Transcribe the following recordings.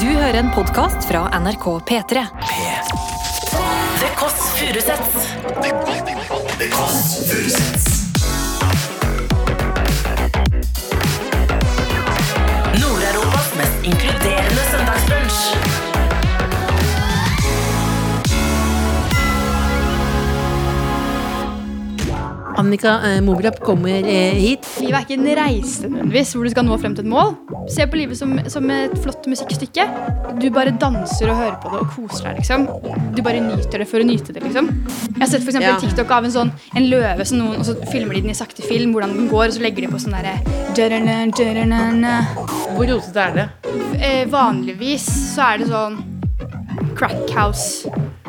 Du hører en podkast fra NRK P3. The Kåss Furuseths. Nord-Europas mest inkluderende søndagsbrunch. Annika eh, Mobilab kommer eh, hit. Livet er ikke en reise nødvendigvis hvor du skal nå frem til et mål. Se på livet som, som et flott musikkstykke. Du bare danser og hører på det og koser deg. liksom. Du bare nyter det for å nyte det. liksom. Jeg har sett for eksempel Ja. TikTok av en sånn en løve, som noen, og så filmer de den i sakte film, hvordan den går, og så legger de på sånn derre. Hvor rotete er det? eh, Vanligvis så er det sånn crack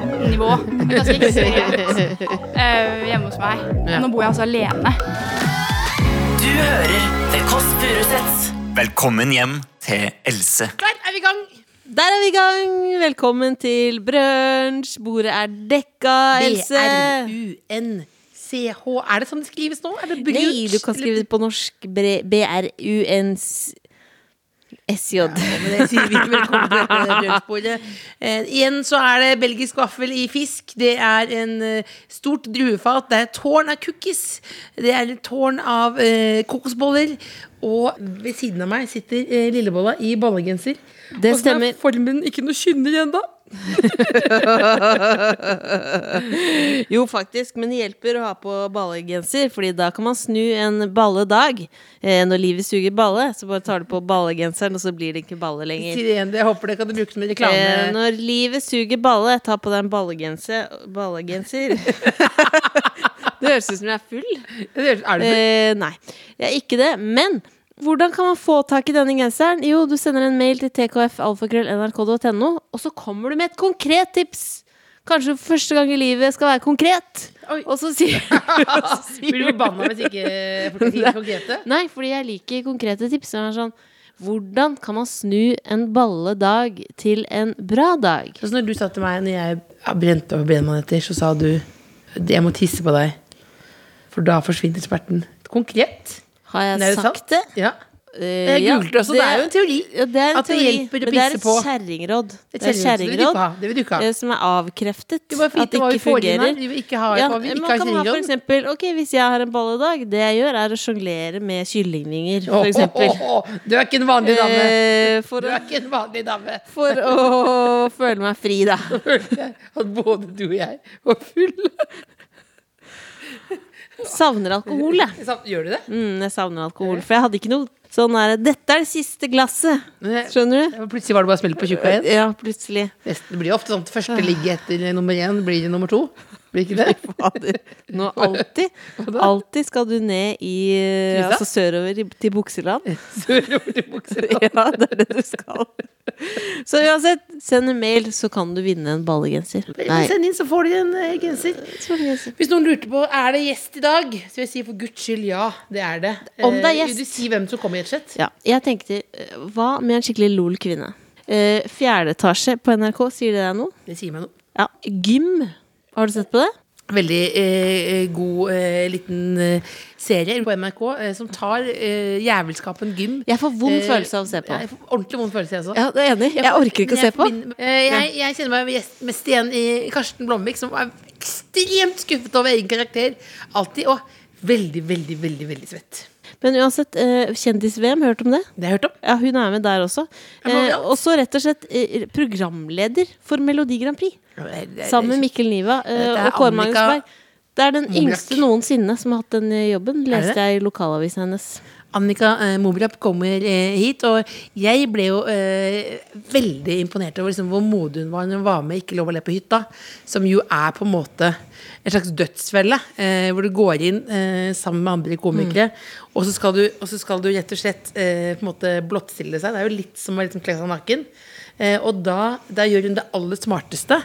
house-nivå. Ganske ekstremt uh, hjemme hos meg. Ja. Nå bor jeg altså alene. Du hører The Kåss Furuseths. Velkommen hjem til Else. Der er vi i gang! Der er vi i gang! Velkommen til brunsj. Bordet er dekka, Else. B-r-u-n-c-h. Er det sånn det skrives nå? Er det? Nei, du kan skrive det på norsk. B-r-u-n-s-j. Ja, men det sier vi velkommen til dette. Eh, igjen så er det belgisk vaffel i fisk. Det er en eh, stort druefat. Det er tårn av cookies. Det er et tårn av eh, kokosboller. Og ved siden av meg sitter eh, Lillebolla i ballegenser. Det Og så er formen ikke noe kynner ennå. Jo, faktisk, men det hjelper å ha på ballegenser, Fordi da kan man snu en balledag. Eh, når livet suger balle, så bare tar du på ballegenseren, og så blir det ikke balle lenger. Jeg håper det kan du bruke som reklame. Eh, når livet suger balle, ta på deg en ballegenser. ballegenser. det høres ut som jeg er full. Er det Eh, nei, jeg er ikke det. Men hvordan kan man få tak i denne genseren? Jo, du sender en mail til tkfalfakrøll.nrk.no, og så kommer du med et konkret tips. Kanskje for første gang i livet skal være konkret. Oi. Og så sier, og så sier Blir du forbanna hvis ikke folk sier konkrete? Nei, fordi jeg liker konkrete tips. som Sånn, hvordan kan man snu en balledag til en bra dag? Så når du sa til meg når jeg brente over benmaneter, så sa du jeg må tisse på deg. For da forsvinner smerten. Konkret. Har jeg Det sagt sant? det? Ja. Eh, Jeg googlet også, det er jo en teori. Ja, det en At det teori, hjelper å men det er et på. kjerringråd. Et Det er kjerringråd, det. Det eh, som er avkreftet. Må at det ikke fungerer. Ikke ha, Ja, man ikke har kan ha for eksempel Ok, hvis jeg har en balledag, det jeg gjør, er å sjonglere med kyllingvinger, for eksempel. Du er ikke en vanlig dame. Eh, Du er ikke en vanlig dame. for å føle meg fri, da. At både du og jeg var fulle. Savner alkohol, jeg. Gjør du det? Mm, jeg savner alkohol. For jeg hadde ikke noe sånn der Dette er det siste glasset. Skjønner du? Plutselig var det bare smelt på tjukka igjen. Ja, plutselig. Det blir ofte sånn at første ligget etter nummer én blir det nummer to. Blir ikke det? Fader. Nå alltid, alltid skal du ned i eh, Altså sørover til bukseland. Sørover til Bukseland. Ja, det er det du skal. Så uansett, send en mail, så kan du vinne en ballegenser. Send inn, så får du en eh, genser. Hvis noen lurte på er det gjest i dag, så vil jeg si for guds skyld ja. Det er det. Om det er Eh, gjest. Vil du si hvem som kommer, rett og slett? Ja, jeg tenkte, eh, hva med en skikkelig lol kvinne? Eh, fjerde etasje på NRK, sier det deg noe? Det sier meg noe. Ja, Gym. Har du sett på det? Veldig eh, god eh, liten eh, serie på NRK eh, som tar eh, jævelskapen gym. Jeg får vond Eh, følelse av å se på. Jeg får ordentlig vond følelse, jeg også. Ja, det er enig. Jeg orker ikke å se Jeg på. Min, eh, Jeg, jeg kjenner meg mest igjen i Karsten Blomvik, som er ekstremt skuffet over egen karakter. Alltid. Og veldig, veldig, veldig veldig svett. Men uansett, eh, Kjendis-VM, hørt om det? Det har jeg hørt om. Ja, hun er med der også. Eh, og så rett og slett eh, programleder for Melodi Grand Prix. Sammen med Mikkel Niva og Kåre Magnus Berg. Det er den yngste noensinne som har hatt den jobben, leste jeg i lokalavisen hennes. Annika eh, Mobilab kommer eh, hit, og jeg ble jo eh, veldig imponert over liksom, hvor modig hun var når hun var med Ikke lov å le på hytta, som jo er på en måte en slags dødsfelle, eh, hvor du går inn eh, sammen med andre komikere, og, så skal du, og så skal du rett og slett eh, på en måte blottstille seg. Det er jo litt som å liksom, kle seg naken. Eh, og da, da gjør hun det aller smarteste.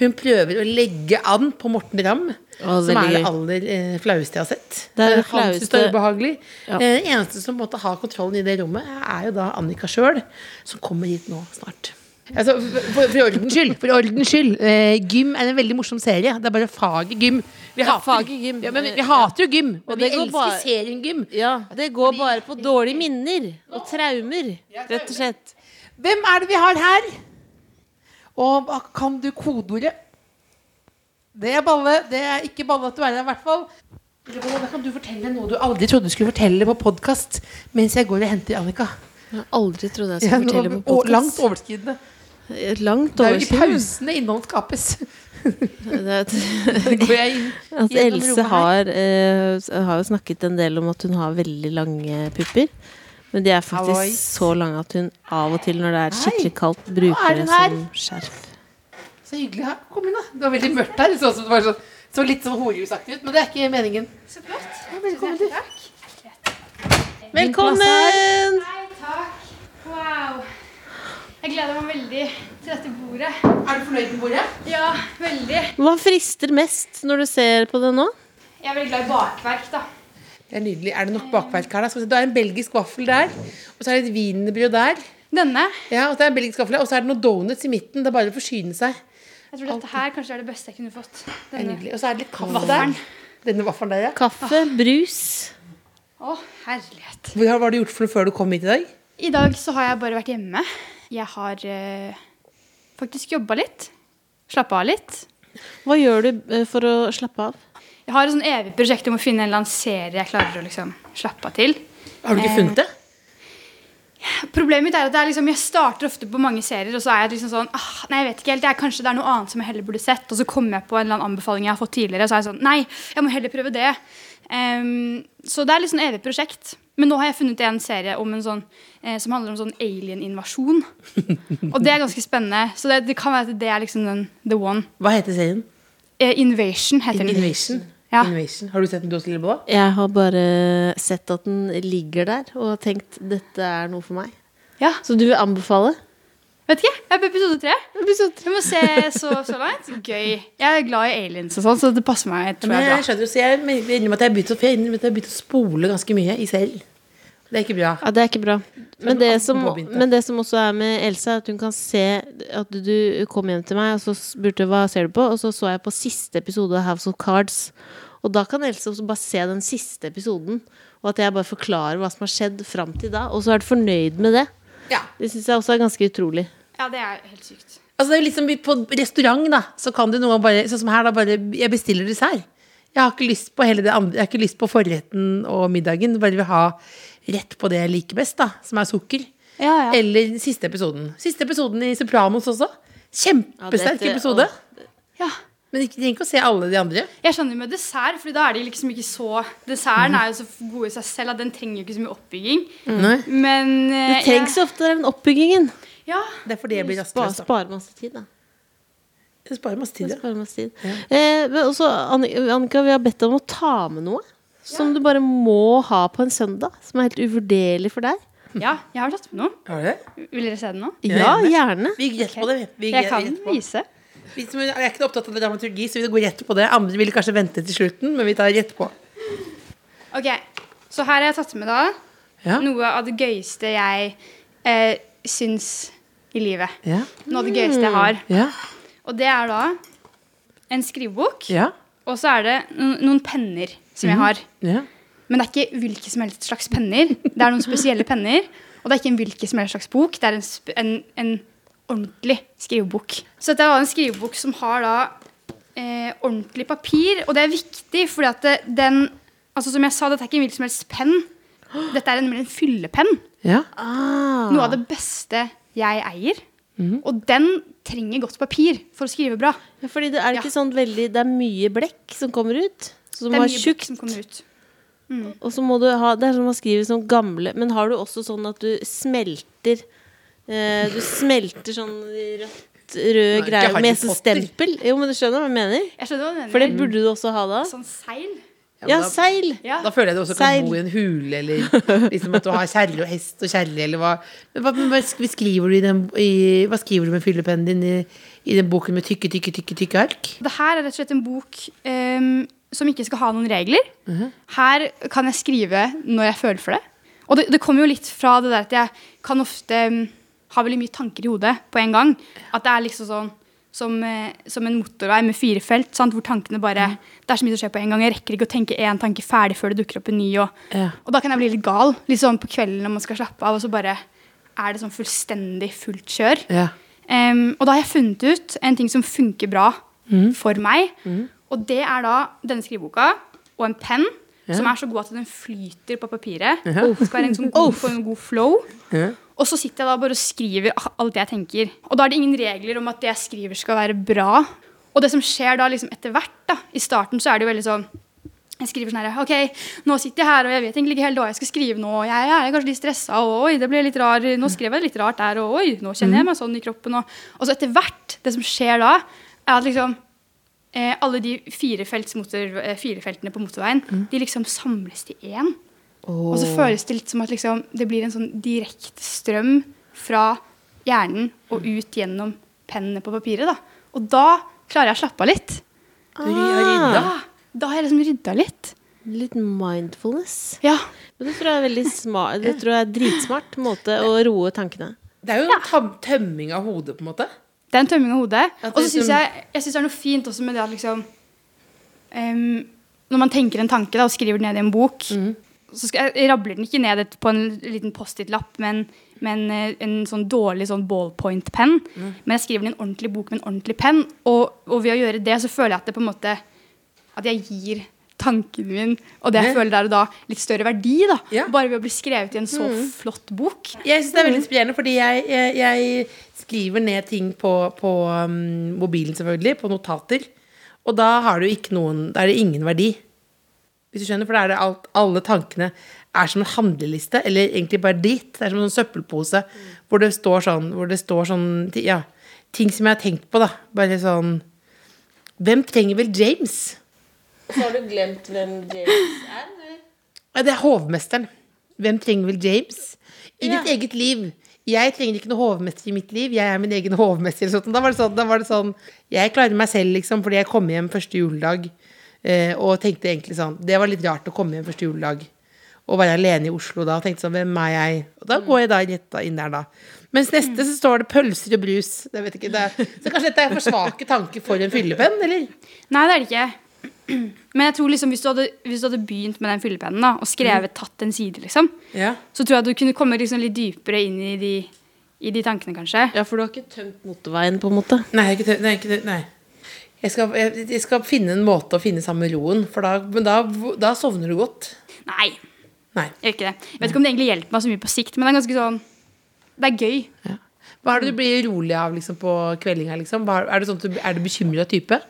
Hun prøver å legge an på Morten Ramm. Å, som er det aller eh, flaueste jeg har sett. Det er det Eh, Han synes det er ubehagelig. Ja. Eneste som måtte ha kontrollen i det rommet, er jo da Annika sjøl, som kommer hit nå snart. Altså, for, for, for ordens skyld, for ordens skyld eh, Gym er en veldig morsom serie. Det er bare faget gym. Vi Ja, hater, faget gym. Ja, men vi, vi hater jo gym. Og Men vi elsker bare- serien gym. Ja, det går bare på dårlige minner og traumer, rett og slett. Hvem er det vi har her? Og kan du kodeordet? Det er balle. Det er ikke balle at du er her, i hvert fall. Da kan du fortelle noe du aldri trodde du skulle fortelle på podkast mens jeg går og henter Annika. Jeg har aldri trodd jeg Ja, skulle fortelle på podkast. langt overskridende. Langt Det er jo i pausene innhold skapes. Det går jeg inn At Else har, uh, har jo snakket en del om at hun har veldig lange pupper. Men de er faktisk Alois. så lange at hun av og til når det er skikkelig kaldt, er bruker det som skjerf. Så hyggelig her. Kom inn, da. Det var veldig mørkt her. Så, det var sånn, så litt sånn horehusaktig ut, men det er ikke meningen. Så flott. Ja, velkommen Du. Velkommen! Hei, takk. Wow. Jeg gleder meg veldig til dette bordet. Er du fornøyd med bordet? Ja, veldig. Hva frister mest når du ser på det nå? Jeg er veldig glad i bakverk, da. Det er nydelig. Er det nok bakverk her, da? Skal vi se, Det er en belgisk vaffel der. Og så er det et wienerbrød der. Denne. Ja, og så er det en belgisk vaffel. Og så er det noen donuts i midten. Det er bare å forsyne seg. Jeg tror dette her kanskje er det beste jeg kunne fått. Det er nydelig. Og så er det litt kaffe der. Denne vaffelen der, ja. Kaffe, brus. Å, herlighet. Hva har du gjort for noe før du kom hit i dag? I dag så har jeg bare vært hjemme. Jeg har eh, faktisk jobba litt. Slappa av litt. Hva gjør du eh, for å slappe av? Jeg har et sånn evig prosjekt om å finne en eller annen serie jeg klarer å liksom slappe av til. Har du ikke Eh, funnet det? Problemet mitt er at det er liksom, jeg starter ofte på mange serier, og så er jeg liksom sånn ah, Nei, jeg vet ikke helt. Jeg, kanskje det er noe annet som jeg heller burde sett. Og så kommer jeg på en eller annen anbefaling jeg har fått tidligere, og så er jeg sånn Nei, jeg må heller prøve det. Um, så det er liksom evig prosjekt. Men nå har jeg funnet en serie om en sånn, eh, som handler om sånn alien-invasjon. og det er ganske spennende. Så det, det kan være at det er liksom den the one. Hva heter serien? Eh, Invasion heter den. Invasion. Ja. Invasion. Har du sett den du også, Lillebolla? Jeg har bare sett at den ligger der, og tenkt dette er noe for meg. Ja. Så du vil anbefale? Vet ikke. Jeg er på episode tre. Jeg må se så, så langt. Gøy. Jeg er glad i aliens og sånn, så det passer meg. tror Men jeg, jeg skjønner så jeg innrømmer at jeg har begynt å, jeg innrømmer at jeg har begynt å spole ganske mye i selv. Det er ikke bra. Ja, det er ikke bra. Men det, som, men det som også er med Elsa, er at hun kan se at du kom hjem til meg, og så spurte hva ser du på, og så så jeg på siste episode av House of Cards. Og da kan Elsa også bare se den siste episoden, og at jeg bare forklarer hva som har skjedd fram til da. Og så er du fornøyd med det. Ja. Det syns jeg også er ganske utrolig. Ja, det er helt sykt. Altså det er jo liksom På restaurant da Så kan du noen ganger bare Sånn som her da bare Jeg bestiller dessert Jeg har ikke lyst på hele det andre Jeg har ikke lyst på forretten og middagen Bare vil ha rett på det jeg liker best da Som er sukker Ja, ja. Eller siste episoden Siste episoden i Sopranos også Kjempesterk Ja, dette- episode ja. Men ikke, trenger ikke å se alle de andre Jeg skjønner med dessert, for da er de liksom ikke så Desserten er jo så god i seg selv at den trenger jo ikke så mye oppbygging. Mm. Men uh, Det trengs jo ofte den oppbyggingen. Ja. Det er fordi jeg blir rastløs Spar sparer masse tid, da. Det sparer masse tid ja. sparer masse tid. Eh, men også, Annika, vi har bedt deg om å ta med noe. Som du bare må ha på en søndag. Som er helt uvurderlig for deg. ja, jeg har tatt med noe. Har du det? Vil dere se den nå? Ja, gjerne. Vi gjetter okay. på det vi. vi Jeg kan vise på. vise. Vi som er ikke opptatt av dramaturgi Så vi går rett på det Andre vil kanskje vente til slutten Men vi tar rett på Ok, Så her har jeg tatt med da Ja, noe av det gøyeste jeg eh, syns i livet. ja, Noe av det gøyeste jeg har. ja, Og det er da en skrivebok. ja, Og så er det noen penner som jeg har. ja. Men det er ikke hvilke som helst slags penner. Det er noen spesielle penner. Og det er ikke en hvilken som helst slags bok. Det er en, en, en ordentlig skrivebok. Så dette er en skrivebok som har da eh, ordentlig papir. Og det er viktig, fordi at det, den Altså Som jeg sa, dette er ikke en hvilken som helst penn. Dette er nemlig en fyllepenn. ja. Ah. Noe av det beste jeg eier. Og den trenger godt papir for å skrive bra. Ja, fordi det er Ja. sånn veldig Det er mye blekk som kommer ut. Som Det er mye tjukt. som kommer ut. Og så må du ha Det er som man skriver som gamle Men har du også sånn at du smelter eh, Du smelter sånn rødt, rød greier med sånn stempel? Jo, men du skjønner hva jeg mener? Jeg skjønner hva du mener. For det burde du også ha da. Sånn seil. Ja, da- seil! Ja. Da føler jeg du også kan Seil. bo i en hule, eller liksom at du har kjerre og hest og kjerre, eller hva. Men hva, men hva skriver du i den, i, hva skriver du med fyllepennen din i, i den boken med tykke, tykke, tykke, tykke ark? Det her er rett og slett en bok um, som ikke skal ha noen regler. Her kan jeg skrive når jeg føler for det. Og det, det kommer jo litt fra det der at jeg kan ofte ehm, ha veldig mye tanker i hodet på en gang. At det er liksom sånn som, eh, som en motorvei med fire felt, sant? hvor tankene bare Det er så mye som skjer på en gang. Jeg rekker ikke å tenke én tanke ferdig før det dukker opp en ny. Og, Ja. og da kan jeg bli litt gal. Litt sånn på kvelden når man skal slappe av, og så bare er det sånn fullstendig fullt kjør. Ja. Um, og da har jeg funnet ut en ting som funker bra for meg. Og det er da denne skriveboka og en penn som er så god at den flyter på papiret. Det skal være en sånn god, få en god flow. Ja. Og så sitter jeg da bare og skriver alt det jeg tenker. Og da er det ingen regler om at det jeg skriver skal være bra. Og det som skjer da liksom etter hvert, da, i starten så er det jo veldig sånn jeg skriver sånn her, ok, nå sitter jeg her, og jeg vet egentlig ikke helt hva jeg skal skrive nå. Jeg er kanskje litt stressa, og oi, det ble litt rar, nå skrev jeg litt rart der, og oi, nå kjenner jeg meg sånn i kroppen. Og, og så etter hvert, det som skjer da, er at liksom eh, alle de eh, firefeltene på motorveien, de liksom samles til én. Og så føles det litt som at liksom, det blir en sånn direkte strøm fra hjernen og ut gjennom pennene på papiret. Da. Og da klarer jeg å slappe av litt. Ah. Da, da har jeg liksom rydda litt. Litt mindfulness. Ja. Men det tror jeg er veldig smart Det tror jeg er dritsmart måte å roe tankene. Det er jo en ja. tømming av hodet, på en måte. Det er en tømming av hodet. Og så syns liksom- jeg, jeg synes det er noe fint også med det at liksom um, Når man tenker en tanke da, og skriver den ned i en bok, så skal jeg, rabler den ikke ned et- på en liten Post-It-lapp, men, men eh, en sånn dårlig sånn ballpoint-penn. Men jeg skriver den i en ordentlig bok med en ordentlig penn, og, og ved å gjøre det så føler jeg at det på en måte At jeg gir tanken min og det jeg mm. føler der og da, litt større verdi. da Ja. Bare ved å bli skrevet i en så flott bok. Jeg syns det er veldig inspirerende, fordi jeg, jeg, jeg skriver ned ting på, på um, mobilen, selvfølgelig, på notater. Og da har du ikke noen Da er det ingen verdi. Hvis du skjønner, For da er det alt, alle tankene er som en handleliste, eller egentlig bare dritt. Det er som en sånn søppelpose hvor det står sånn, hvor det står sånn Ja, ting som jeg har tenkt på, da. Bare sånn Hvem trenger vel James? Så har du glemt hvem James er? Ja, det er hovmesteren. Hvem trenger vel James? I Ja. ditt eget liv. Jeg trenger ikke noen hovmester i mitt liv. Jeg er min egen hovmester. Da var sånn, da var det sånn Jeg klarer meg selv, liksom, fordi jeg kom hjem første juledag og tenkte egentlig sånn Det var litt rart å komme hjem første juledag og være alene i Oslo da. Og tenkte sånn, hvem er jeg? Og da går jeg da rett inn der, da. Mens neste så står det pølser og brus. Det vet ikke, det er, så kanskje dette er for svake tanker for en fyllepenn, eller? Nei, det er det ikke. Men jeg tror liksom hvis du hadde, hvis du hadde begynt med den fyllepennen da, og skrevet tatt en side, liksom, Ja. så tror jeg at du kunne komme liksom litt dypere inn i de, i de tankene, kanskje. Ja, for du har ikke tømt motorveien, på en måte. Nei, ikke, tømt, nei, ikke, tømt, nei. Jeg skal, jeg, jeg skal finne en måte å finne sammen roen, for da, men da, da sovner du godt. Nei, Nei. jeg gjør ikke det. Jeg vet ikke om det egentlig hjelper meg så mye på sikt, men det er ganske sånn Det er gøy. Hva er det du blir rolig av liksom, på kveldinga? Liksom? Er, du, sånn du, er du bekymra type?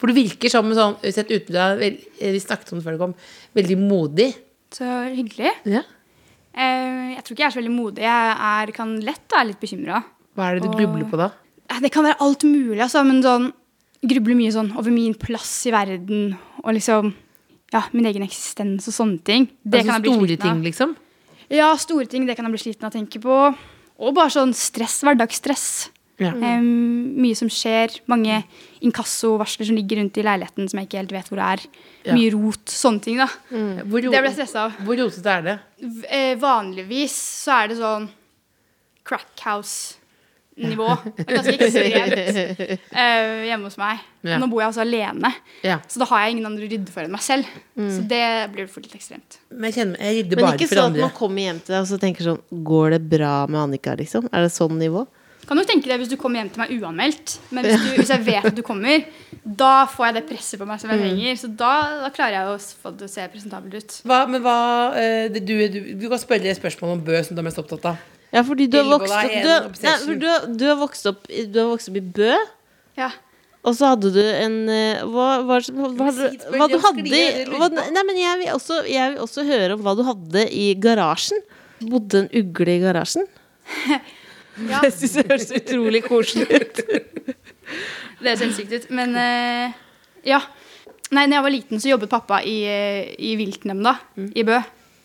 For du virker som en sånn, sett utenfra, vi snakket om det før du kom, veldig modig. Så hyggelig. Ja. Eh, jeg tror ikke jeg er så veldig modig. Jeg er, kan lett være litt bekymra. Hva er det du grubler på da? Det kan være alt mulig, altså, men sånn Grubler mye sånn over min plass i verden og liksom Ja, min egen eksistens og sånne ting. Det altså kan jeg bli store sliten ting, av. liksom? Ja, store ting. Det kan jeg bli sliten av å tenke på. Og bare sånn stress, hverdagsstress. Ja. Um, mye som skjer. Mange inkassovarsler som ligger rundt i leiligheten som jeg ikke helt vet hvor det er. Ja. Mye rot. Sånne ting, da. Hvor, Det ble jeg stressa av. hvor rotete er det? V- eh, vanligvis så er det sånn crack Det er Ganske ekstremt uh, hjemme hos meg. Ja. Nå bor jeg altså alene, Ja. så da har jeg ingen andre å rydde for enn meg selv. Så det blir fort litt ekstremt. Men jeg kjenner jeg rydder Men ikke for sånn at man kommer hjem til deg og så tenker sånn Går det bra med Annika, liksom? Er det sånn nivå? Kan du tenke det hvis du kommer hjem til meg uanmeldt. Men hvis, du, hvis jeg vet at du kommer, da får jeg det presset på meg som jeg trenger. Så da, da klarer jeg å få det å se presentabelt ut. Hva, men hva eh, du, du, du kan spørre spørsmål om Bø som du er mest opptatt av. Ja, fordi du har vokst opp er du, har- nei, for du, har- du, har vokst opp i- du har vokst opp i Bø, Ja. og så hadde du en eh, Hva, hva, hva, hva, hadde du- hva du hadde i hva. Nei, men jeg vil, også, jeg vil også høre om hva du hadde i garasjen. Bodde en ugle i garasjen? Ja. Jeg syns det høres utrolig koselig ut. Det høres helt sykt ut. Men eh, ja. Nei, når jeg var liten, så jobbet pappa i, eh, i viltnemnda i Bø.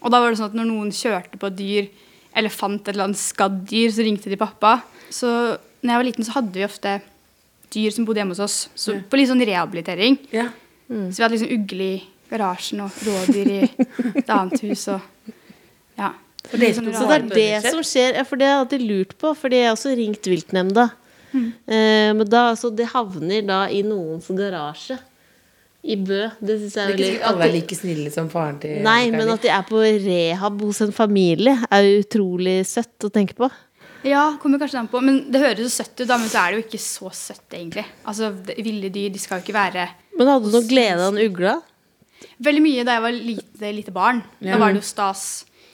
Og da var det sånn at når noen kjørte på et dyr, eller fant et eller annet skadd dyr, så ringte de pappa. Så når jeg var liten, så hadde vi ofte dyr som bodde hjemme hos oss. Så på litt sånn rehabilitering. Ja. Så vi hadde liksom ugle i garasjen og rådyr i et annet hus og ja. For det, sånn Så det er det som skjer, ja, for det har jeg alltid lurt på, for jeg har også ringt viltnemnda. Eh, men da, altså, det havner da i noens garasje i Bø. Det syns jeg er veldig ikke alle er like snille som faren til Nei, men at de er på rehab hos en familie, er jo utrolig søtt å tenke på. Ja, kommer kanskje an på. Men det høres jo søtt ut, da, men så er det jo ikke så søtt, egentlig. Altså, Ville dyr de skal jo ikke være Men hadde du noe glede av en ugla? Veldig mye da jeg var lite, lite barn. Da var det jo stas.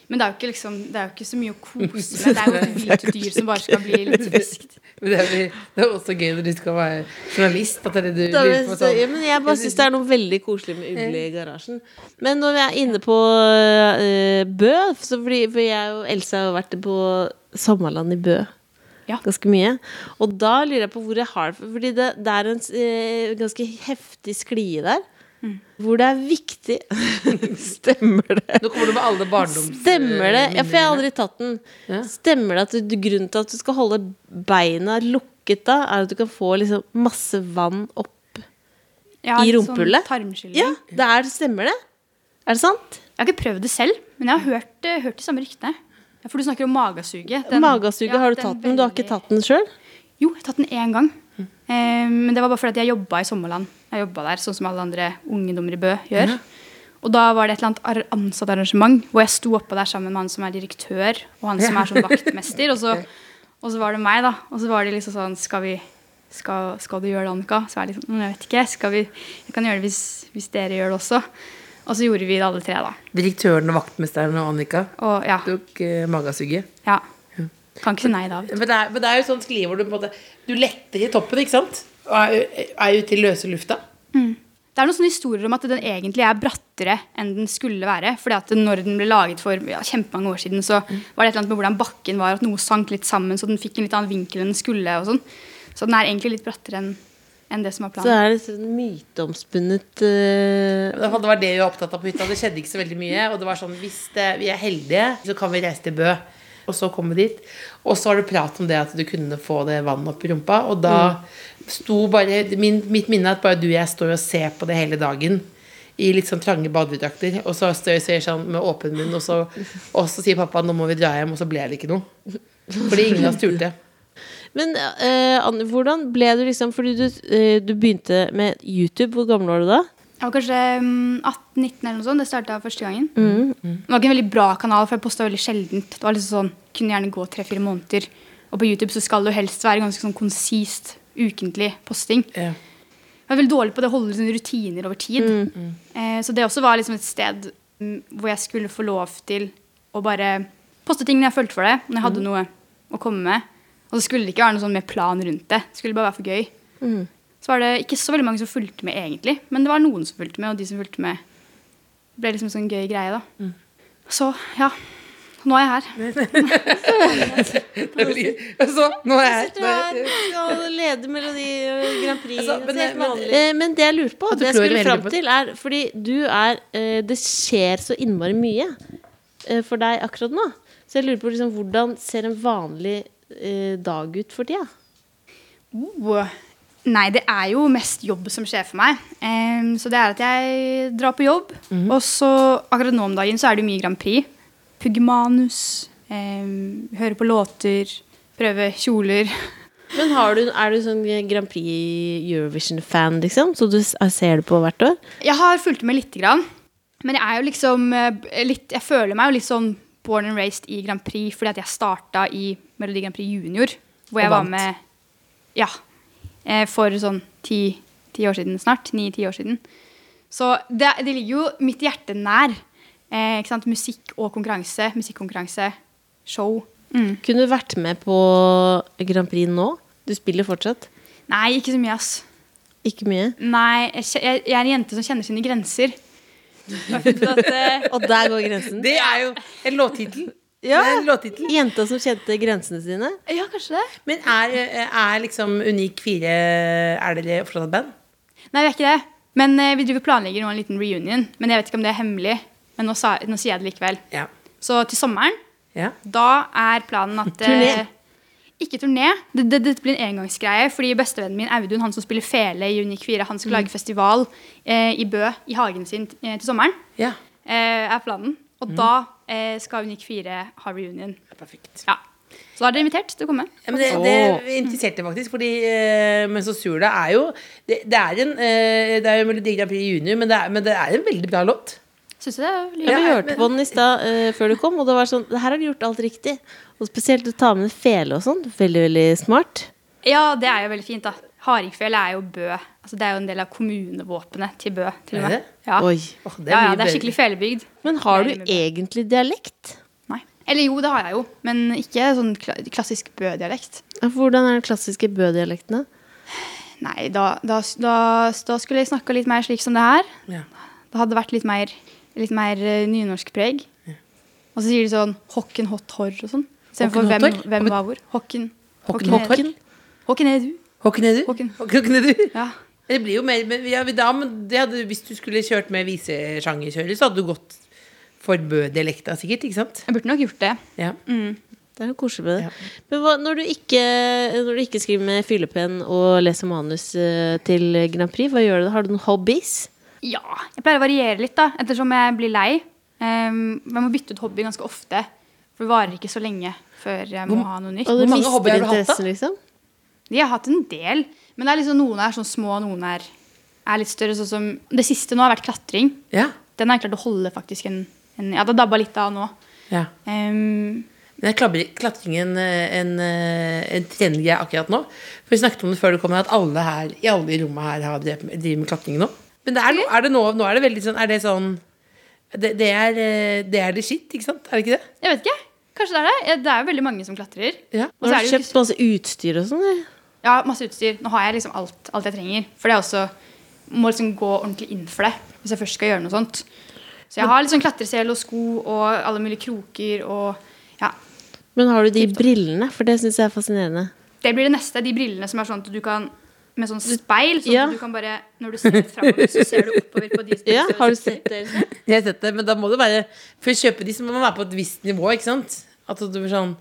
Men det er jo ikke, liksom, det er jo ikke så mye å kose med. Det er jo et vilt dyr som bare skal bli litt friskt. Det, er, det er også gøy når du skal være journalist. At det er det du lurer på sånn. ja, men jeg bare syns det er noe veldig koselig med ugle i garasjen. Men når vi er inne på uh, Bø så fordi, For jeg og Else har vært på sommerland i Bø. Ja. Ganske mye. Og da lurer jeg på hvor jeg har det Fordi det, det er en eh, ganske heftig sklie der. Mm. Hvor det er viktig Stemmer det? Nå kommer du med alle barndoms... Stemmer det? Ja, for jeg har aldri tatt den. Ja. Stemmer det at du, grunnen til at du skal holde beina lukket da, er at du kan få liksom masse vann opp Ja, I litt rumpehullet? Sånn. Ja, det er, stemmer det? Er det sant? Jeg har ikke prøvd det selv, men jeg har hørt, eh, hørt de samme ryktene. For du snakker om magasuget. Den- Magasuget ja, har du den tatt, men du har ikke tatt den sjøl? Jo, jeg har tatt den én gang. Eh, men det var bare fordi jeg jobba i Sommerland. Jeg jobbet der, sånn som alle andre ungdommer i Bø gjør. Og da var det et eller annet ar- ansattarrangement hvor jeg sto oppå der sammen med han som er direktør, og han som er sånn vaktmester. Og så, og så var det meg, da. Og så var det liksom sånn Skal vi skal, skal du gjøre det, Annika? Så var det liksom «Mm, Jeg vet ikke. Skal vi, jeg kan gjøre det hvis, hvis dere gjør det også. Og så gjorde vi det alle tre, da. Direktøren og vaktmesteren og Annika Og ja. tok eh, magasuget. ja. Kan ikke si nei da. Men det, er, men det er jo sånn sklie hvor du på en måte Du letter i toppen, ikke sant? Og er, er ute i løse lufta. Det er noen sånne historier om at den egentlig er brattere enn den skulle være. fordi at når den ble laget for ja, kjempemange år siden, så var det et eller annet med hvordan bakken var, at noe sank litt sammen, så den fikk en litt annen vinkel enn den skulle. og sånn. Så den er egentlig litt brattere enn enn det som er planen. Så er det sånn myteomspunnet fall Det var det vi var opptatt av på hytta. Det skjedde ikke så veldig mye. Og det var sånn, hvis det, vi er heldige, så kan vi reise til Bø. Og så komme dit. Og så var det prat om det at du kunne få det vannet opp i rumpa. Og da sto bare min, Mitt minne er at bare du og jeg står og ser på det hele dagen. I litt sånn trange badedrakter. Og så står jeg sånn med åpen munn, og så, og så sier pappa nå må vi dra hjem, og så ble det ikke noe. Fordi ingen av oss turte. Men uh, hvordan ble du liksom Fordi du, uh, du begynte med YouTube. Hvor gammel var du da? Jeg var kanskje mm, 18-19 eller noe sånt. Det starta første gangen. Det var ikke en veldig bra kanal, for jeg posta veldig sjeldent. Det var liksom sånn, kunne gjerne gå tre-fire måneder. Og på YouTube så skal det jo helst være ganske sånn konsist, ukentlig posting. Yeah. Jeg var veldig dårlig på det å holde sånne rutiner over tid. Eh, så det også var liksom et sted mm, hvor jeg skulle få lov til å bare poste ting når jeg følte for det. Når jeg hadde noe å komme med. Og så skulle det ikke være noe sånn med plan rundt det. Det skulle bare være for gøy. Så var det ikke så veldig mange som fulgte med, egentlig. Men det var noen som fulgte med, og de som fulgte med, ble liksom en sånn gøy greie, da. Så ja. Nå er jeg her. Så nå er jeg Du er, skal lede Melodi Grand Prix. Altså, men- helt men-. Eh, men det jeg lurte på, det jeg skulle fram til, er fordi du er eh, Det skjer så innmari mye eh, for deg akkurat nå. Så jeg lurer på liksom, hvordan ser en vanlig dag ut for tida? Oh. Nei, det er jo mest jobb som skjer for meg. Um, så det er at jeg drar på jobb, og så akkurat nå om dagen så er det jo mye Grand Prix. Pugge manus, um, høre på låter, prøve kjoler. Men har du, er du sånn Grand Prix Eurovision-fan, liksom? Så du ser det på hvert år? Jeg har fulgt med lite grann, men jeg er jo liksom eh, litt Jeg føler meg jo litt sånn born and raised i Grand Prix fordi at jeg starta i Melodi Grand Prix Junior, hvor jeg var med Ja. Eh, For sånn ti, ti år siden snart. Ni-ti år siden. Så det, det ligger jo mitt hjerte nær. Eh, ikke sant? Musikk og konkurranse. Musikkonkurranse. Show. Mm. Kunne du vært med på Grand Prix nå? Du spiller fortsatt? Nei, ikke så mye, ass. Ikke mye? Nei, jeg, jeg, jeg er en jente som kjenner sine grenser. At, eh, Og der går grensen. Det er jo en låttittel. Ja. Jenta som kjente grensene sine. ja, kanskje det. Men er, er liksom Unik 4 Er dere fortsatt et band? Nei, vi er ikke det. Men eh, vi driver planlegger nå en liten reunion. Men jeg vet ikke om det er hemmelig. Men nå, sa, nå sier jeg det likevel. Ja. Så til sommeren, ja. da er planen at eh, Turné. Ikke turné. Dette det, det blir en engangsgreie. Fordi bestevennen min Audun, han som spiller fele i Unik 4, han skal lage festival eh, i Bø, i hagen sin, eh, til sommeren. ja. Eh, er planen. Og da eh, skal Unik 4 ha reunion. Perfekt. Ja. Så da er dere invitert til å komme. Ja, men det, det interesserte meg faktisk, fordi Men så sur det er jo Det, det er en eh, Det er jo Melodi Grand Prix Junior, men det er, men det er en veldig bra låt. Syns du det? er Ja, vi hørte hørte på den i stad uh, før du kom, og det var sånn Her har de gjort alt riktig. Og spesielt å ta med fele og sånn. Veldig, veldig smart. Ja, det er jo veldig fint, da. Hardingfele er jo Bø. Altså, det er jo en del av kommunevåpenet til Bø. Til og Er med. det? Ja. Oi. Åh, ja, ja, det er skikkelig felebygd. Men har du Det er egentlig dialekt? Nei. Eller jo, det har jeg jo, men ikke sånn klassisk Bø-dialekt. Hvordan er den klassiske Bø-dialekten? da? Nei, da, da, da, da skulle jeg snakka litt mer slik som det her. Ja. Det hadde vært litt mer, litt mer nynorsk preg. Ja. Og så sier de sånn 'hokken hot hår' og sånn. Istedenfor Hokken hot hvem, hvem var hvor. Hokken. Hokken er- hot? Hokken er du. Hokken er du? Håken. Håken er du? Ja. Det blir jo mer ja, da, men det hadde, Hvis du skulle kjørt med visesjangerkjører, så hadde du gått for Bø-dialekta, sikkert. Ikke sant? Jeg burde nok gjort det. Ja. Det er jo koselig med det. Ja. Men hva, når, du ikke, når du ikke skriver med fyllepenn og leser manus eh, til Grand Prix, hva gjør du da? Har du noen hobbies? Ja, jeg pleier å variere litt, da, ettersom jeg blir lei. Um, jeg må bytte ut hobby ganske ofte, for det varer ikke så lenge før jeg må ha noe nytt. Hvor mange hobbyer har du hatt, da? liksom? De har hatt en del, men det er liksom noen er sånn små, noen er, er litt større. Sånn som det siste nå har vært klatring. Ja. Den har jeg klart å holde faktisk en, en Ja, det dabba litt av nå. ja. Um, Men er klabber- klatring en, en, en trendgreie akkurat nå? For Vi snakket om det før du kom, at alle her i alle i rommet her har drevet driver med klatring nå. Men det er, no- er det nå, nå er det veldig sånn Er det sånn det, det, er, eh, det er det shit, ikke sant? Er det ikke det? jeg vet ikke. Kanskje det er det. Det er jo veldig mange som klatrer. Ja. Og så Har er du det jo kjøpt masse utstyr og sånn? Ja, masse utstyr. Nå har jeg liksom alt, alt jeg trenger. For det er også Må liksom gå ordentlig inn for det hvis jeg først skal gjøre noe sånt. Så jeg har liksom klatresel og sko og alle mulige kroker og Ja. Men har du de brillene? For det syns jeg er fascinerende. Det blir det neste. De brillene som er sånn at du kan med sånn speil. Sånn Ja. at du kan bare Når du ser framover, så ser du oppover på de som Ja, Har du sett det? Jeg har sett det, men da må du bare For å kjøpe de så må man være på et visst nivå, ikke sant? At du blir sånn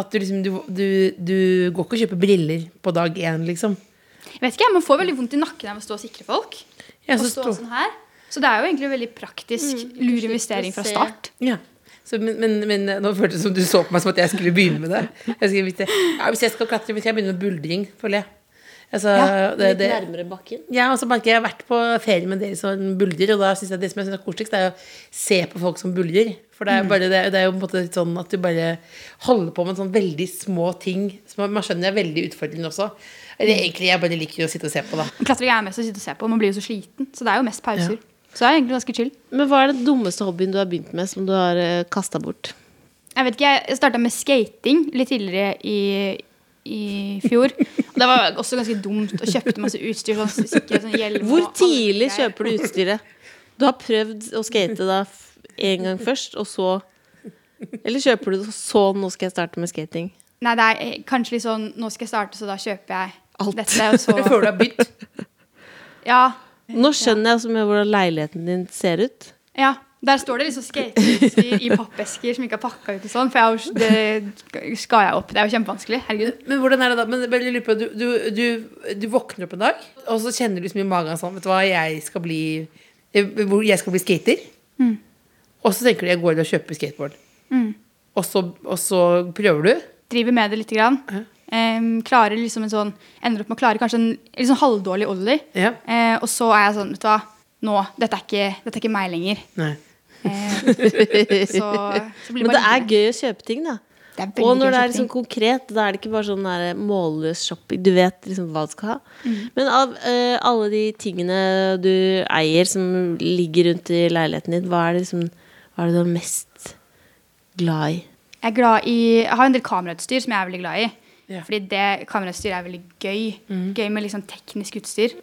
At du liksom Du, du, du går ikke og kjøper briller på dag én, liksom. Jeg vet ikke, Man får veldig vondt i nakken av å stå og sikre folk. Ja, og så stå stå- sånn her. Så det er jo egentlig veldig praktisk lur investering fra start. Ja. Så, men, men, men nå føltes det som du så på meg som at jeg skulle begynne med det. Jeg skulle, ja, hvis jeg skal klatre, hvis jeg begynner med buldring, føler jeg. Altså, Ja, Litt det, nærmere bakken? ja, og så merker jeg jeg har vært på ferie med dere som buldrer, og da synes jeg det som jeg synes er koseligst, er å se på folk som buldrer. For det er, bare, det, det er jo på en måte litt sånn at du bare holder på med sånne veldig små ting. Som man, skjønner er veldig utfordrende også. Eller egentlig jeg bare liker å sitte og se på, da. Klatring er mest å sitte og se på. Man blir jo så sliten. Så det er jo mest pauser. Så det er egentlig ganske chill. Men hva er den dummeste hobbyen du har begynt med, som du har uh, kasta bort? Jeg vet ikke, jeg starta med skating litt tidligere i, i fjor. Og det var også ganske dumt. Og kjøpte masse utstyr. Sånn, sikre, sånn hjelm Hvor tidlig kjøper du utstyret? Du har prøvd å skate da én en gang først, og så Eller kjøper du det, så nå skal jeg starte med skating? Nei, det er eh, kanskje litt sånn Nå skal jeg starte, så da kjøper jeg Alt. dette. Og så, Før du har begynt. ja, Nå skjønner jeg altså med hvordan leiligheten din ser ut. ja. Der står det liksom skateutstyr i pappesker som ikke er pakka ut og sånn. For jo- det skal jeg opp. Det er jo kjempevanskelig. Herregud. Men hvordan er det da? Men du, du, du, du våkner opp en dag, og så kjenner du så mye i magen sånn Vet du hva, jeg skal bli Jeg skal bli skater. Og så tenker du jeg går og kjøper skateboard. Og, så, og så prøver du. Driver med det lite grann. Em, klarer liksom en sånn Ender opp med å klare kanskje en litt sånn halvdårlig ollie. Ja. Uh, og så er jeg sånn, vet du hva. Nå, dette er ikke, dette er ikke meg lenger. Nei. Eh, så, så blir Men det er gøy å kjøpe ting, da. Det Og når det er liksom konkret, da er det ikke bare sånn der målløs shopping. Du vet liksom hva du skal ha. Mm. Men av uh, alle de tingene du eier som ligger rundt i leiligheten din, hva er det liksom Hva er det du er mest glad i? Jeg, er glad i, jeg har en del kamerautstyr som jeg er veldig glad i. Yeah. Fordi det kamerautstyr er veldig gøy. Gøy med liksom teknisk utstyr.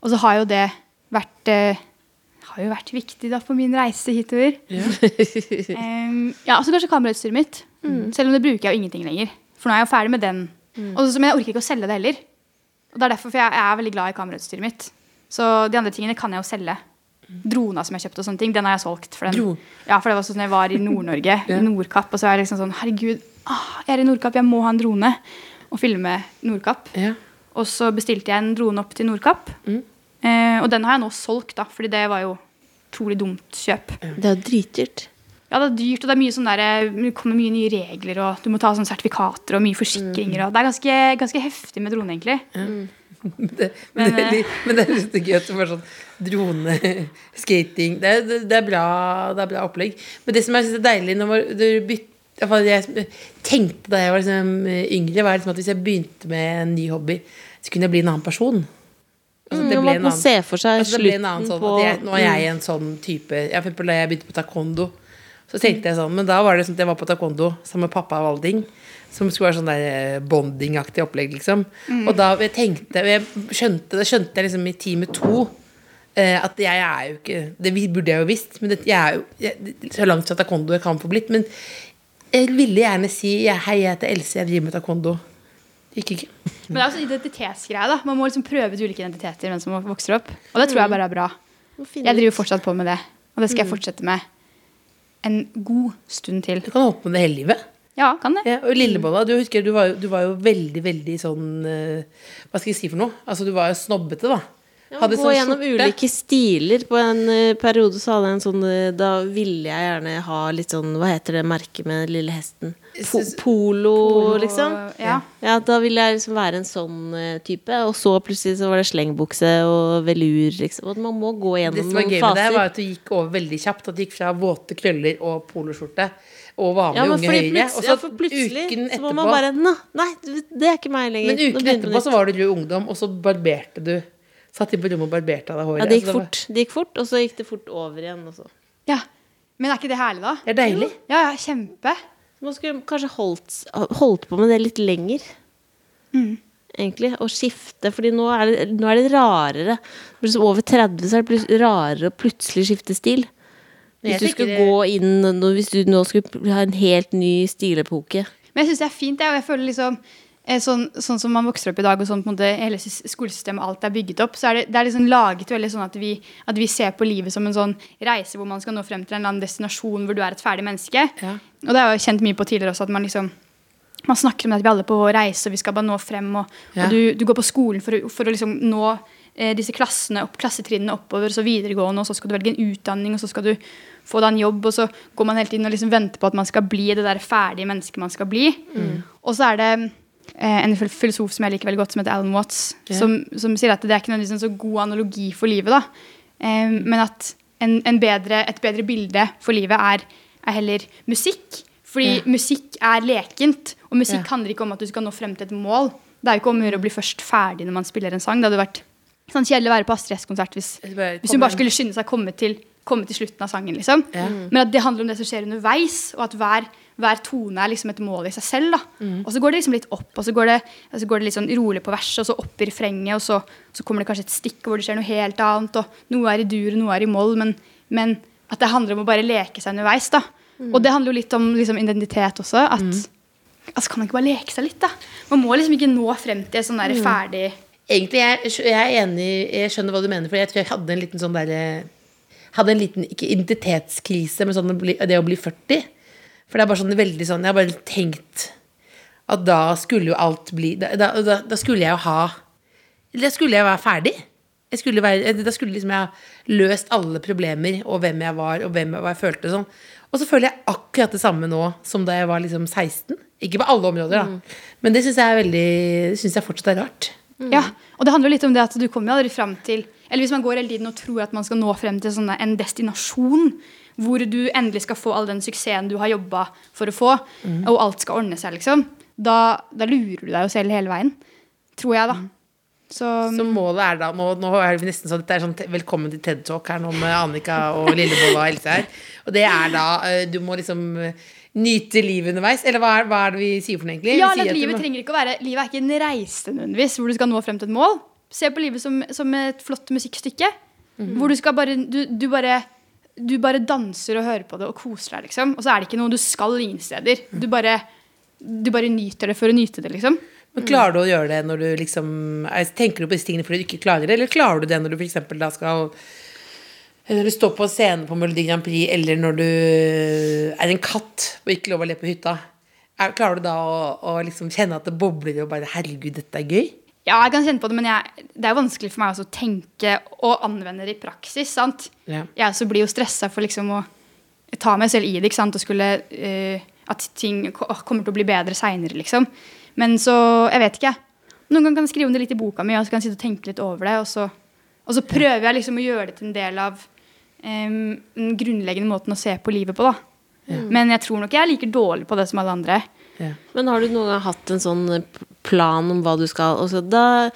Og så har jo det vært eh, har jo vært viktig da på min reise hitover. Ja, og så kanskje kamerautstyret mitt. Selv om det bruker jeg jo ingenting lenger. For nå er jeg jo ferdig med den. Og så, men jeg orker ikke å selge det heller. Og det er derfor, for jeg, jeg er veldig glad i kamerautstyret mitt. Så de andre tingene kan jeg jo selge. Drona som jeg kjøpte og sånne ting, den har jeg solgt. For, den, ja, for det var sånn jeg var i Nord-Norge, i Nordkapp, og så er jeg liksom sånn Herregud, ah, jeg er i Nordkapp, jeg må ha en drone. Og filme Nordkapp. Ja. Og så bestilte jeg en drone opp til Nordkapp. Eh, og den har jeg nå solgt, da, fordi det var jo utrolig dumt kjøp. Det er dritdyrt. Ja, det er dyrt, og det er mye sånn der, det kommer mye nye regler, og du må ta sånne sertifikater og mye forsikringer. Og det er ganske, ganske heftig med drone, egentlig. Men det, men, det, er litt- men det er litt gøy at det var sånn droneskating det, Det det er, bra, det er bra opplegg. Men det som jeg synes er deilig når man- du byt- i hvert fall jeg tenkte da jeg var liksom yngre, var liksom at hvis jeg begynte med en ny hobby, så kunne jeg bli en annen person. Altså, det Mm, ble at en man annen- for seg altså, ble en slutten sånn, på jeg, Nå er jeg Mm. en sånn type jeg, for Da jeg begynte på taekwondo, så tenkte jeg sånn Men da var det sånn at jeg var på taekwondo sammen med pappa og Valding. Som skulle være sånn der eh, bonding-aktig opplegg, liksom. Og da jeg tenkte Jeg skjønte Da skjønte jeg liksom i time to. eh, At jeg er jo ikke Det burde jeg jo visst, men det, jeg er jo jeg, så langt fra taekwondo jeg kan få blitt. Men jeg ville gjerne si Hei, jeg heter Else, jeg driver med taekwondo. Gikk ikke. Men det er også identitetsgreie. da Man må liksom prøve ut ulike identiteter mens man vokser opp. Og det tror jeg bare er bra. Jeg driver fortsatt på med det. Og det skal jeg fortsette med en god stund til. Du kan holde på med det hele livet. Ja, kan det. Ja, og Lillebolla, du husker du var, jo- du var jo veldig, veldig sånn eh, Hva skal jeg si for noe? Altså, du var jo snobbete, da. Hadde Gå sånn gjennom skjorte. ulike stiler. På en uh, periode så hadde jeg en sånn eh, Da ville jeg gjerne ha litt sånn Hva heter det merket med den lille hesten? Po polo, polo, liksom. Ja. Ja, da ville jeg liksom være en sånn uh, type. Og så plutselig så var det slengbukse og velur, liksom. Og man må gå gjennom noen faser. Det som var gøy med det, var at du gikk over veldig kjapt. At du gikk fra våte krøller og poloskjorte og vanlige Ja, unge høyre. Og ja, så for plutselig uken så må man bare nei, det er ikke meg lenger. Men uken etterpå så var du rød ungdom, og så barberte du. Satt de på rommet og barberte av deg håret. Ja, det gikk Altså, fort. Det gikk fort, og så gikk det fort over igjen. Også. ja. Men er ikke det herlig, da? Det er deilig. Ja, ja, kjempe. Man skulle kanskje holdt, holdt på med det litt lenger. Mm. Egentlig. Og skifte. Fordi nå er det, nå er det rarere. Liksom over 30 så er det rarere å plutselig skifte stil. Hvis du skulle gå inn Hvis du nå skulle ha en helt ny stilepoke. Men jeg syns det er fint. Jeg, og jeg føler liksom sånn, sånn som man vokser opp i dag, og sånn på en måte hele sys- skolesystemet alt er bygget opp, så er det, det er liksom laget veldig sånn at vi, at vi ser på livet som en sånn reise hvor man skal nå frem til en eller annen destinasjon hvor du er et ferdig menneske. Ja. Og det har jeg kjent mye på tidligere også, at man liksom man snakker om at vi alle er på reise, og vi skal bare nå frem. Og, Ja. og du, du går på skolen for, for å liksom nå eh, disse klassene opp, klassetrinnene oppover, så videregående, og så skal du velge en utdanning, og så skal du få deg en jobb, og så går man hele tiden og liksom venter på at man skal bli det der ferdige mennesket man skal bli. Og så er det eh, en filosof som jeg liker veldig godt, som heter Alan Watts, okay. som, som sier at det er ikke nødvendigvis en så god analogi for livet, da. Eh, men at en, en bedre, et bedre bilde for livet er, er heller musikk. Fordi Ja. musikk er lekent, og musikk Ja. handler ikke om at du skal nå frem til et mål. Det er jo ikke om å gjøre å bli først ferdig når man spiller en sang. Det hadde vært sånn kjedelig å være på Astrid S-konsert hvis, hvis hun bare skulle skynde seg å komme til, komme til slutten av sangen. liksom. Ja. Men at det handler om det som skjer underveis, og at hver, hver tone er liksom et mål i seg selv. da. Mm. Og så går det liksom litt opp, og så går det, så går det litt sånn rolig på verset, og så opp i refrenget, og så, så kommer det kanskje et stikk hvor det skjer noe helt annet, og noe er i dur, og noe er i moll, men, men at det handler om å bare leke seg underveis. da. Mm. Og det handler jo litt om liksom, identitet også. at altså Kan man ikke bare leke seg litt, da? Man må liksom ikke nå frem til sånn der ferdig Egentlig, jeg, jeg er enig, jeg skjønner hva du mener, for jeg tror jeg hadde en liten sånn derre Hadde en liten, ikke identitetskrise, men sånn det å bli 40. For det er bare sånn veldig sånn Jeg har bare tenkt at da skulle jo alt bli Da, da, da, skulle jeg jo ha Da skulle jeg være ferdig. Jeg skulle være, da skulle liksom jeg ha løst alle problemer, og hvem jeg var, og hvem jeg, hva jeg følte. Sånn. Og så føler jeg akkurat det samme nå som da jeg var liksom 16. Ikke på alle områder, da. Men det syns jeg er veldig synes jeg fortsatt er rart. Ja, og det handler jo litt om det at du kommer jo aldri fram til Eller hvis man går hele tiden og tror at man skal nå frem til sånne, en destinasjon hvor du endelig skal få all den suksessen du har jobba for å få, og alt skal ordne seg, liksom, da, da lurer du deg jo selv hele veien. Tror jeg, da. Så, Så målet er da Nå, nå er vi nesten sånn Dette er sånn velkommen til TED Talk her nå med Annika og Lillebolla og Else her. Og det er da Du må liksom nyte livet underveis. Eller hva er, hva er det vi sier for noe, egentlig? ja, livet må- trenger ikke å være Livet er ikke en reise nødvendigvis hvor du skal nå frem til et mål. Se på livet som, som et flott musikkstykke. Hvor du skal bare du, du bare du bare danser og hører på det og koser deg, liksom. Og så er det ikke noe du skal ingen steder. Du bare, du bare nyter det for å nyte det, liksom. Men klarer du å gjøre det når du liksom er- Tenker du på disse tingene fordi du ikke klarer det, eller klarer du det når du f.eks. da skal Når du står på scenen på Melodi Grand Prix, eller når du er en katt og ikke lov å le på hytta? Er, klarer du da å, å liksom kjenne at det bobler og bare Herregud, dette er gøy? Ja, jeg kan kjenne på det, men jeg, det er vanskelig for meg også å tenke og anvende det i praksis. sant? Ja. Jeg også blir jo stressa for liksom å ta meg selv i det, ikke sant? og skulle uh, At ting kommer til å bli bedre seinere, liksom. Men så Jeg vet ikke. Noen ganger kan jeg skrive om det litt i boka mi, og så kan jeg sitte og tenke litt over det. Og så, og så prøver jeg liksom å gjøre det til en del av um, den grunnleggende måten å se på livet på. da. Men jeg tror nok jeg er like dårlig på det som alle andre. Men har du noen gang hatt en sånn plan om hva du skal altså, da,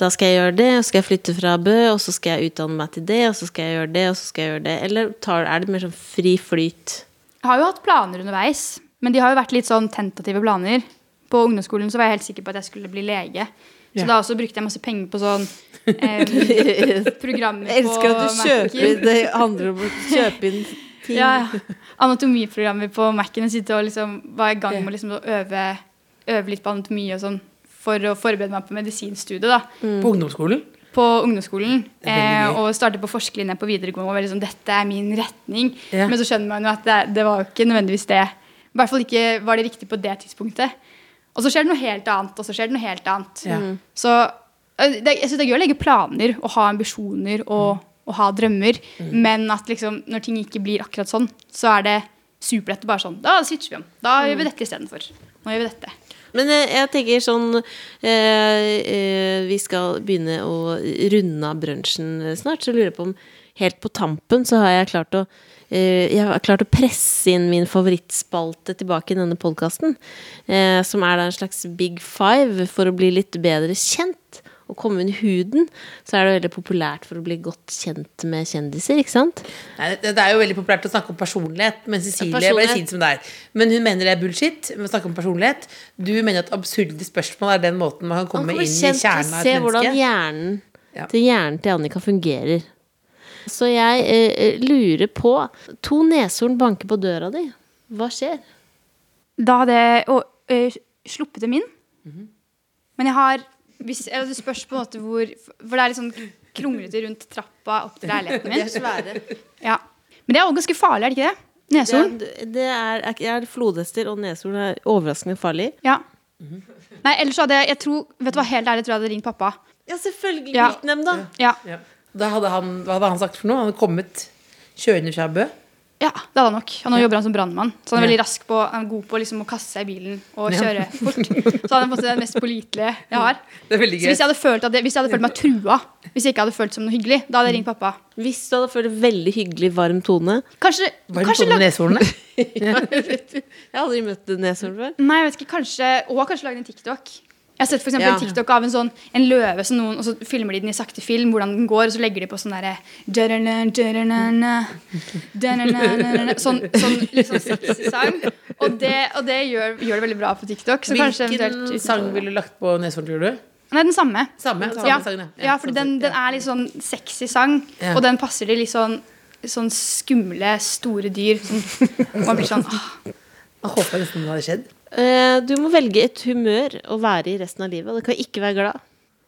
da skal jeg gjøre det, og så skal jeg flytte fra Bø, og så skal jeg utdanne meg til det, og så skal jeg gjøre det, og så skal jeg gjøre det. Eller tar, er det mer sånn fri flyt? Jeg har jo hatt planer underveis, men de har jo vært litt sånn tentative planer. På ungdomsskolen så var jeg helt sikker på at jeg skulle bli lege. Så Ja. da også brukte jeg masse penger på sånn eh, programmer Jeg elsker at du kjøper Mac-en. Det handler om å kjøpe inn ting. Ja, ja. anatomiprogrammer på Mac-en. og Sitte og liksom var i gang med liksom å øve, øve litt på anatomi og sånn for å forberede meg på medisinstudiet da, På ungdomsskolen? på ungdomsskolen. Eh, og starte på forskerlinja på videregående og var liksom, dette er min retning. Ja. Men så skjønner man jo at det, det var jo ikke nødvendigvis det. I hvert fall ikke var det riktig på det tidspunktet. Og så skjer det noe helt annet, og så skjer det noe helt annet. Ja. Så øh, det, jeg synes det er gøy å legge planer og ha ambisjoner og, og ha drømmer, men at liksom, når ting ikke blir akkurat sånn, så er det superlett å bare sånn Da switcher vi om. Da gjør vi dette istedenfor. Nå gjør vi dette. Men jeg, jeg tenker sånn eh, eh, Vi skal begynne å runde av brunsjen snart, så lurer jeg på om helt på tampen så har jeg klart å eh, jeg har klart å presse inn min favorittspalte tilbake i denne podkasten. Eh, som er da en slags big five for å bli litt bedre kjent. Og komme under huden. Så er det veldig populært for å bli godt kjent med kjendiser, ikke sant? Nei, det, det er jo veldig populært å snakke om personlighet, men Cecilie personlighet. bare sier det som det er. Men hun mener det er bullshit med å snakke om personlighet. Du mener at absurde spørsmål er den måten man kan komme inn i kjernen kjernen et av se hvordan menneske. hjernen Ja. til hjernen til Annika fungerer. Så jeg eh, lurer på To neshorn banker på døra di. Hva skjer? Da hadde jeg å, øh, sluppet dem inn. Mhm. Men jeg har hvis, ja, Det spørs på en måte hvor For det er litt sånn kronglete rundt trappa opp til leiligheten min. svære. Ja. Men det er også ganske farlig, er det ikke det? Neshorn. Det, det er, er flodhester og neshorn er overraskende farlig. Ja. Mhm. Nei, ellers hadde jeg, jeg tror, Vet du hva, helt ærlig, jeg tror jeg hadde ringt pappa. Ja, selvfølgelig. Ja. Dem, da. Ja, Ja. Da hadde han, hva hadde han sagt for noe? Han hadde kommet kjørende fra Bø. Ja det hadde han nok. Nå jobber han som brannmann. Så han er veldig rask på, han er god på liksom å kaste seg i bilen og kjøre fort. Så han er på den mest pålitelige jeg har. Det er veldig Så hvis jeg hadde følt, at jeg, hvis jeg hadde følt meg trua, hvis jeg ikke hadde følt som noe hyggelig, da hadde jeg ringt pappa. Hvis du hadde følt en veldig hyggelig, varm tone Kanskje, Varm det kanskje tone med lag- neshornene? Jeg har aldri møtt en neshorn før. Nei, jeg vet ikke, kanskje Og kanskje lagd en TikTok. Jeg har sett for Ja. en TikTok av en sånn En løve som noen Og så filmer de den i sakte film, hvordan den går, og så legger de på sånn derre Sånn, sånn litt sånn sexy sang. Og det, og det gjør, gjør det veldig bra på TikTok. Så Hvilken sang ville du lagt på neshorn, tror du? Nei, den samme. Samme, samme Ja, Sangen, ja fordi den, den er litt sånn sexy sang, Ja. og den passer til litt sånn Sånn skumle, store dyr. Sånn, man blir sånn åh. Jeg håper nesten det hadde skjedd. Eh, Du må velge et humør å være i resten av livet. Og det kan ikke være glad.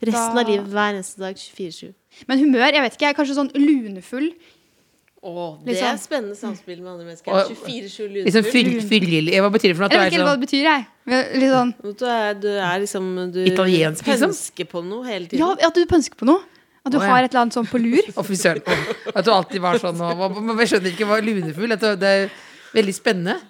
Resten Da- av livet hver eneste dag 24-7. Men humør, jeg vet ikke, jeg er kanskje sånn lunefull. det Liksom. er spennende samspill med andre mennesker. 24-7 Liksom lunefull. fyll- Hva betyr det for noe? Jeg vet ikke helt hva det betyr, jeg. Litt sånn Du er, du er liksom Du Italiensk, liksom? pønsker på noe hele tiden. Ja, at du pønsker på noe. At du oh, ja. har et eller annet sånn på lur. sånn fy søren. At du alltid var sånn og, Jeg skjønner ikke hva lunefull at Det er veldig spennende.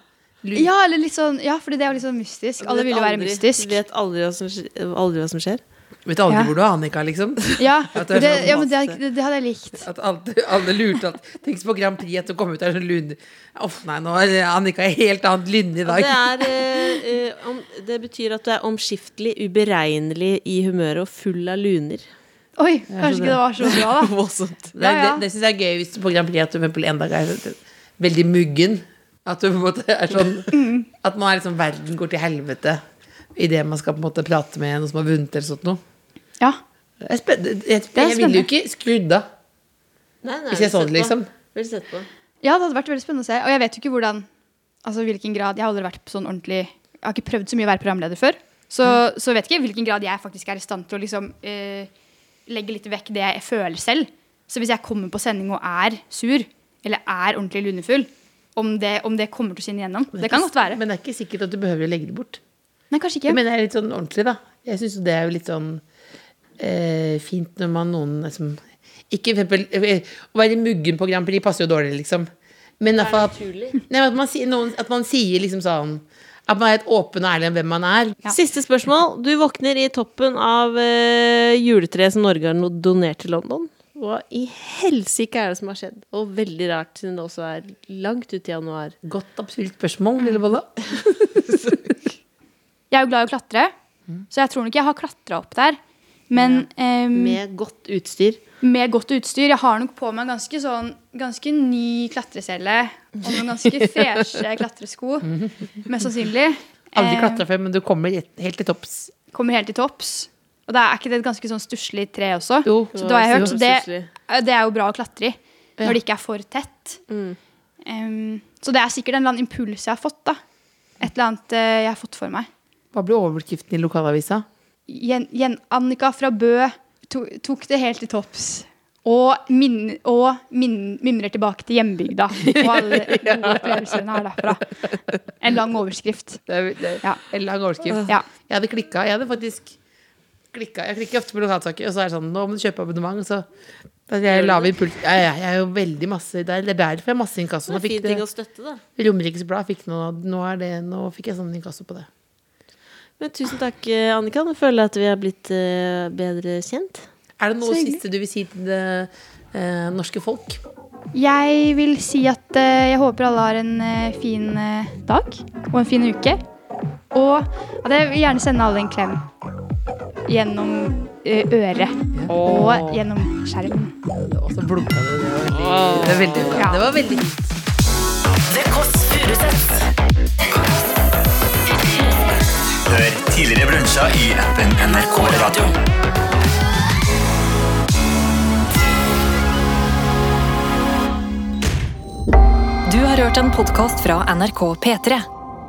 Lu- Ja, eller litt sånn, ja, fordi det er jo litt sånn mystisk. Alle vil jo være mystisk. Du vet aldri hva som, aldri hva som skjer. Vet aldri Ja. hvor du er, Annika, liksom. Ja, det er det, sånn ja men det, det, det hadde jeg likt. At alle, alle lurte at Tenk på Grand Prix at du kom ut der sånn lune Uff, nei, nå er Annika i helt annet lynne i dag. det, er, eh, eh, om, det betyr at du er omskiftelig, uberegnelig i humøret og full av luner. Oi, kanskje ikke det var så bra, da. Det, er- det, det syns jeg er gøy hvis du på Grand Prix at du for en dag er veldig muggen. At du på en måte er sånn Mm. At man er liksom verden går til helvete idet man skal på en måte prate med noen som har vunnet eller sånt noe. Ja. Det spennende. Jeg, er jeg ville jo ikke skrudd av. Hvis jeg så det, liksom. Vil sett på. ja, det hadde vært veldig spennende å se. Og jeg vet jo ikke hvordan Altså hvilken grad Jeg har aldri vært på sånn ordentlig Jeg har ikke prøvd så mye å være programleder før. Så, så jeg vet ikke hvilken grad jeg faktisk er i stand til å liksom eh, legge litt vekk det jeg føler selv. Så hvis jeg kommer på sending og er sur, eller er ordentlig lunefull, om det, om det kommer til å skinne gjennom. Det kan godt være. Men det er ikke sikkert at du behøver å legge det bort. Nei, kanskje ikke. Men det er litt sånn ordentlig, da. Jeg syns det er jo litt sånn eh, fint når man noen liksom Ikke for eksempel eh, Å være muggen på Grand Prix passer jo dårlig, liksom. Men at, nei, at, man noen, at man sier liksom sånn At man er helt åpen og ærlig om hvem man er. Ja. Siste spørsmål. Du våkner i toppen av uh, juletreet som Norge har donert til London. Hva i helsike er det som har skjedd? Og veldig rart, siden det også er langt ut i januar. Godt absurd spørsmål, lille Bolle. Jeg er jo glad i å klatre, så jeg tror nok jeg har klatra opp der. Men eh, med, Med godt utstyr. Med godt utstyr. Jeg har nok på meg ganske, sånn, ganske ny klatrecelle og noen ganske freshe klatresko. Mest sannsynlig. Aldri klatra før, men du kommer helt helt til topps. Kommer helt til topps. Og da er ikke det et ganske sånn stusslig tre også? Jo. Så det, har jeg hørt, så det, det er jo bra å klatre i. Ja. Når det ikke er for tett. Em, så det er sikkert en eller annen impuls jeg har fått. da Et eller annet uh, jeg har fått for meg. Hva ble overskriften i lokalavisa? Jen, Jen, Annika fra Bø to, tok det helt til topps. Og, min, og min, mimrer tilbake til hjembygda. Og alle gode opplevelser her derfra. En lang overskrift. Det er, det er Ja. en lang overskrift. Ja. Jeg hadde klikka. Jeg hadde faktisk klikka. Jeg klikker ofte på lokalsaker, og så er det sånn Nå må du kjøpe abonnement. Så jeg impuls. Ja, ja, jeg er jo veldig masse Det er det er derfor jeg har masse inkasso. Det Nå er fikk fin ting det å støtte, da. Romerikes Blad fikk nå, nå, er det, nå fikk jeg sånn inkasso på det. Men tusen takk, eh, Annika. Nå føler jeg at vi har blitt uh, bedre kjent. Er det noe siste du vil si til det uh, norske folk? Jeg vil si at uh, jeg håper alle har en fin dag og en fin uke. Og at jeg vil gjerne sende alle en klem. Gjennom eh, øret og gjennom skjermen. Og så blunka du. Det var veldig, det var veldig bra. Ja. Det var veldig fint. Kåss. Hør tidligere brunsja i appen NRK Radio. Du har hørt en podkast fra NRK P3.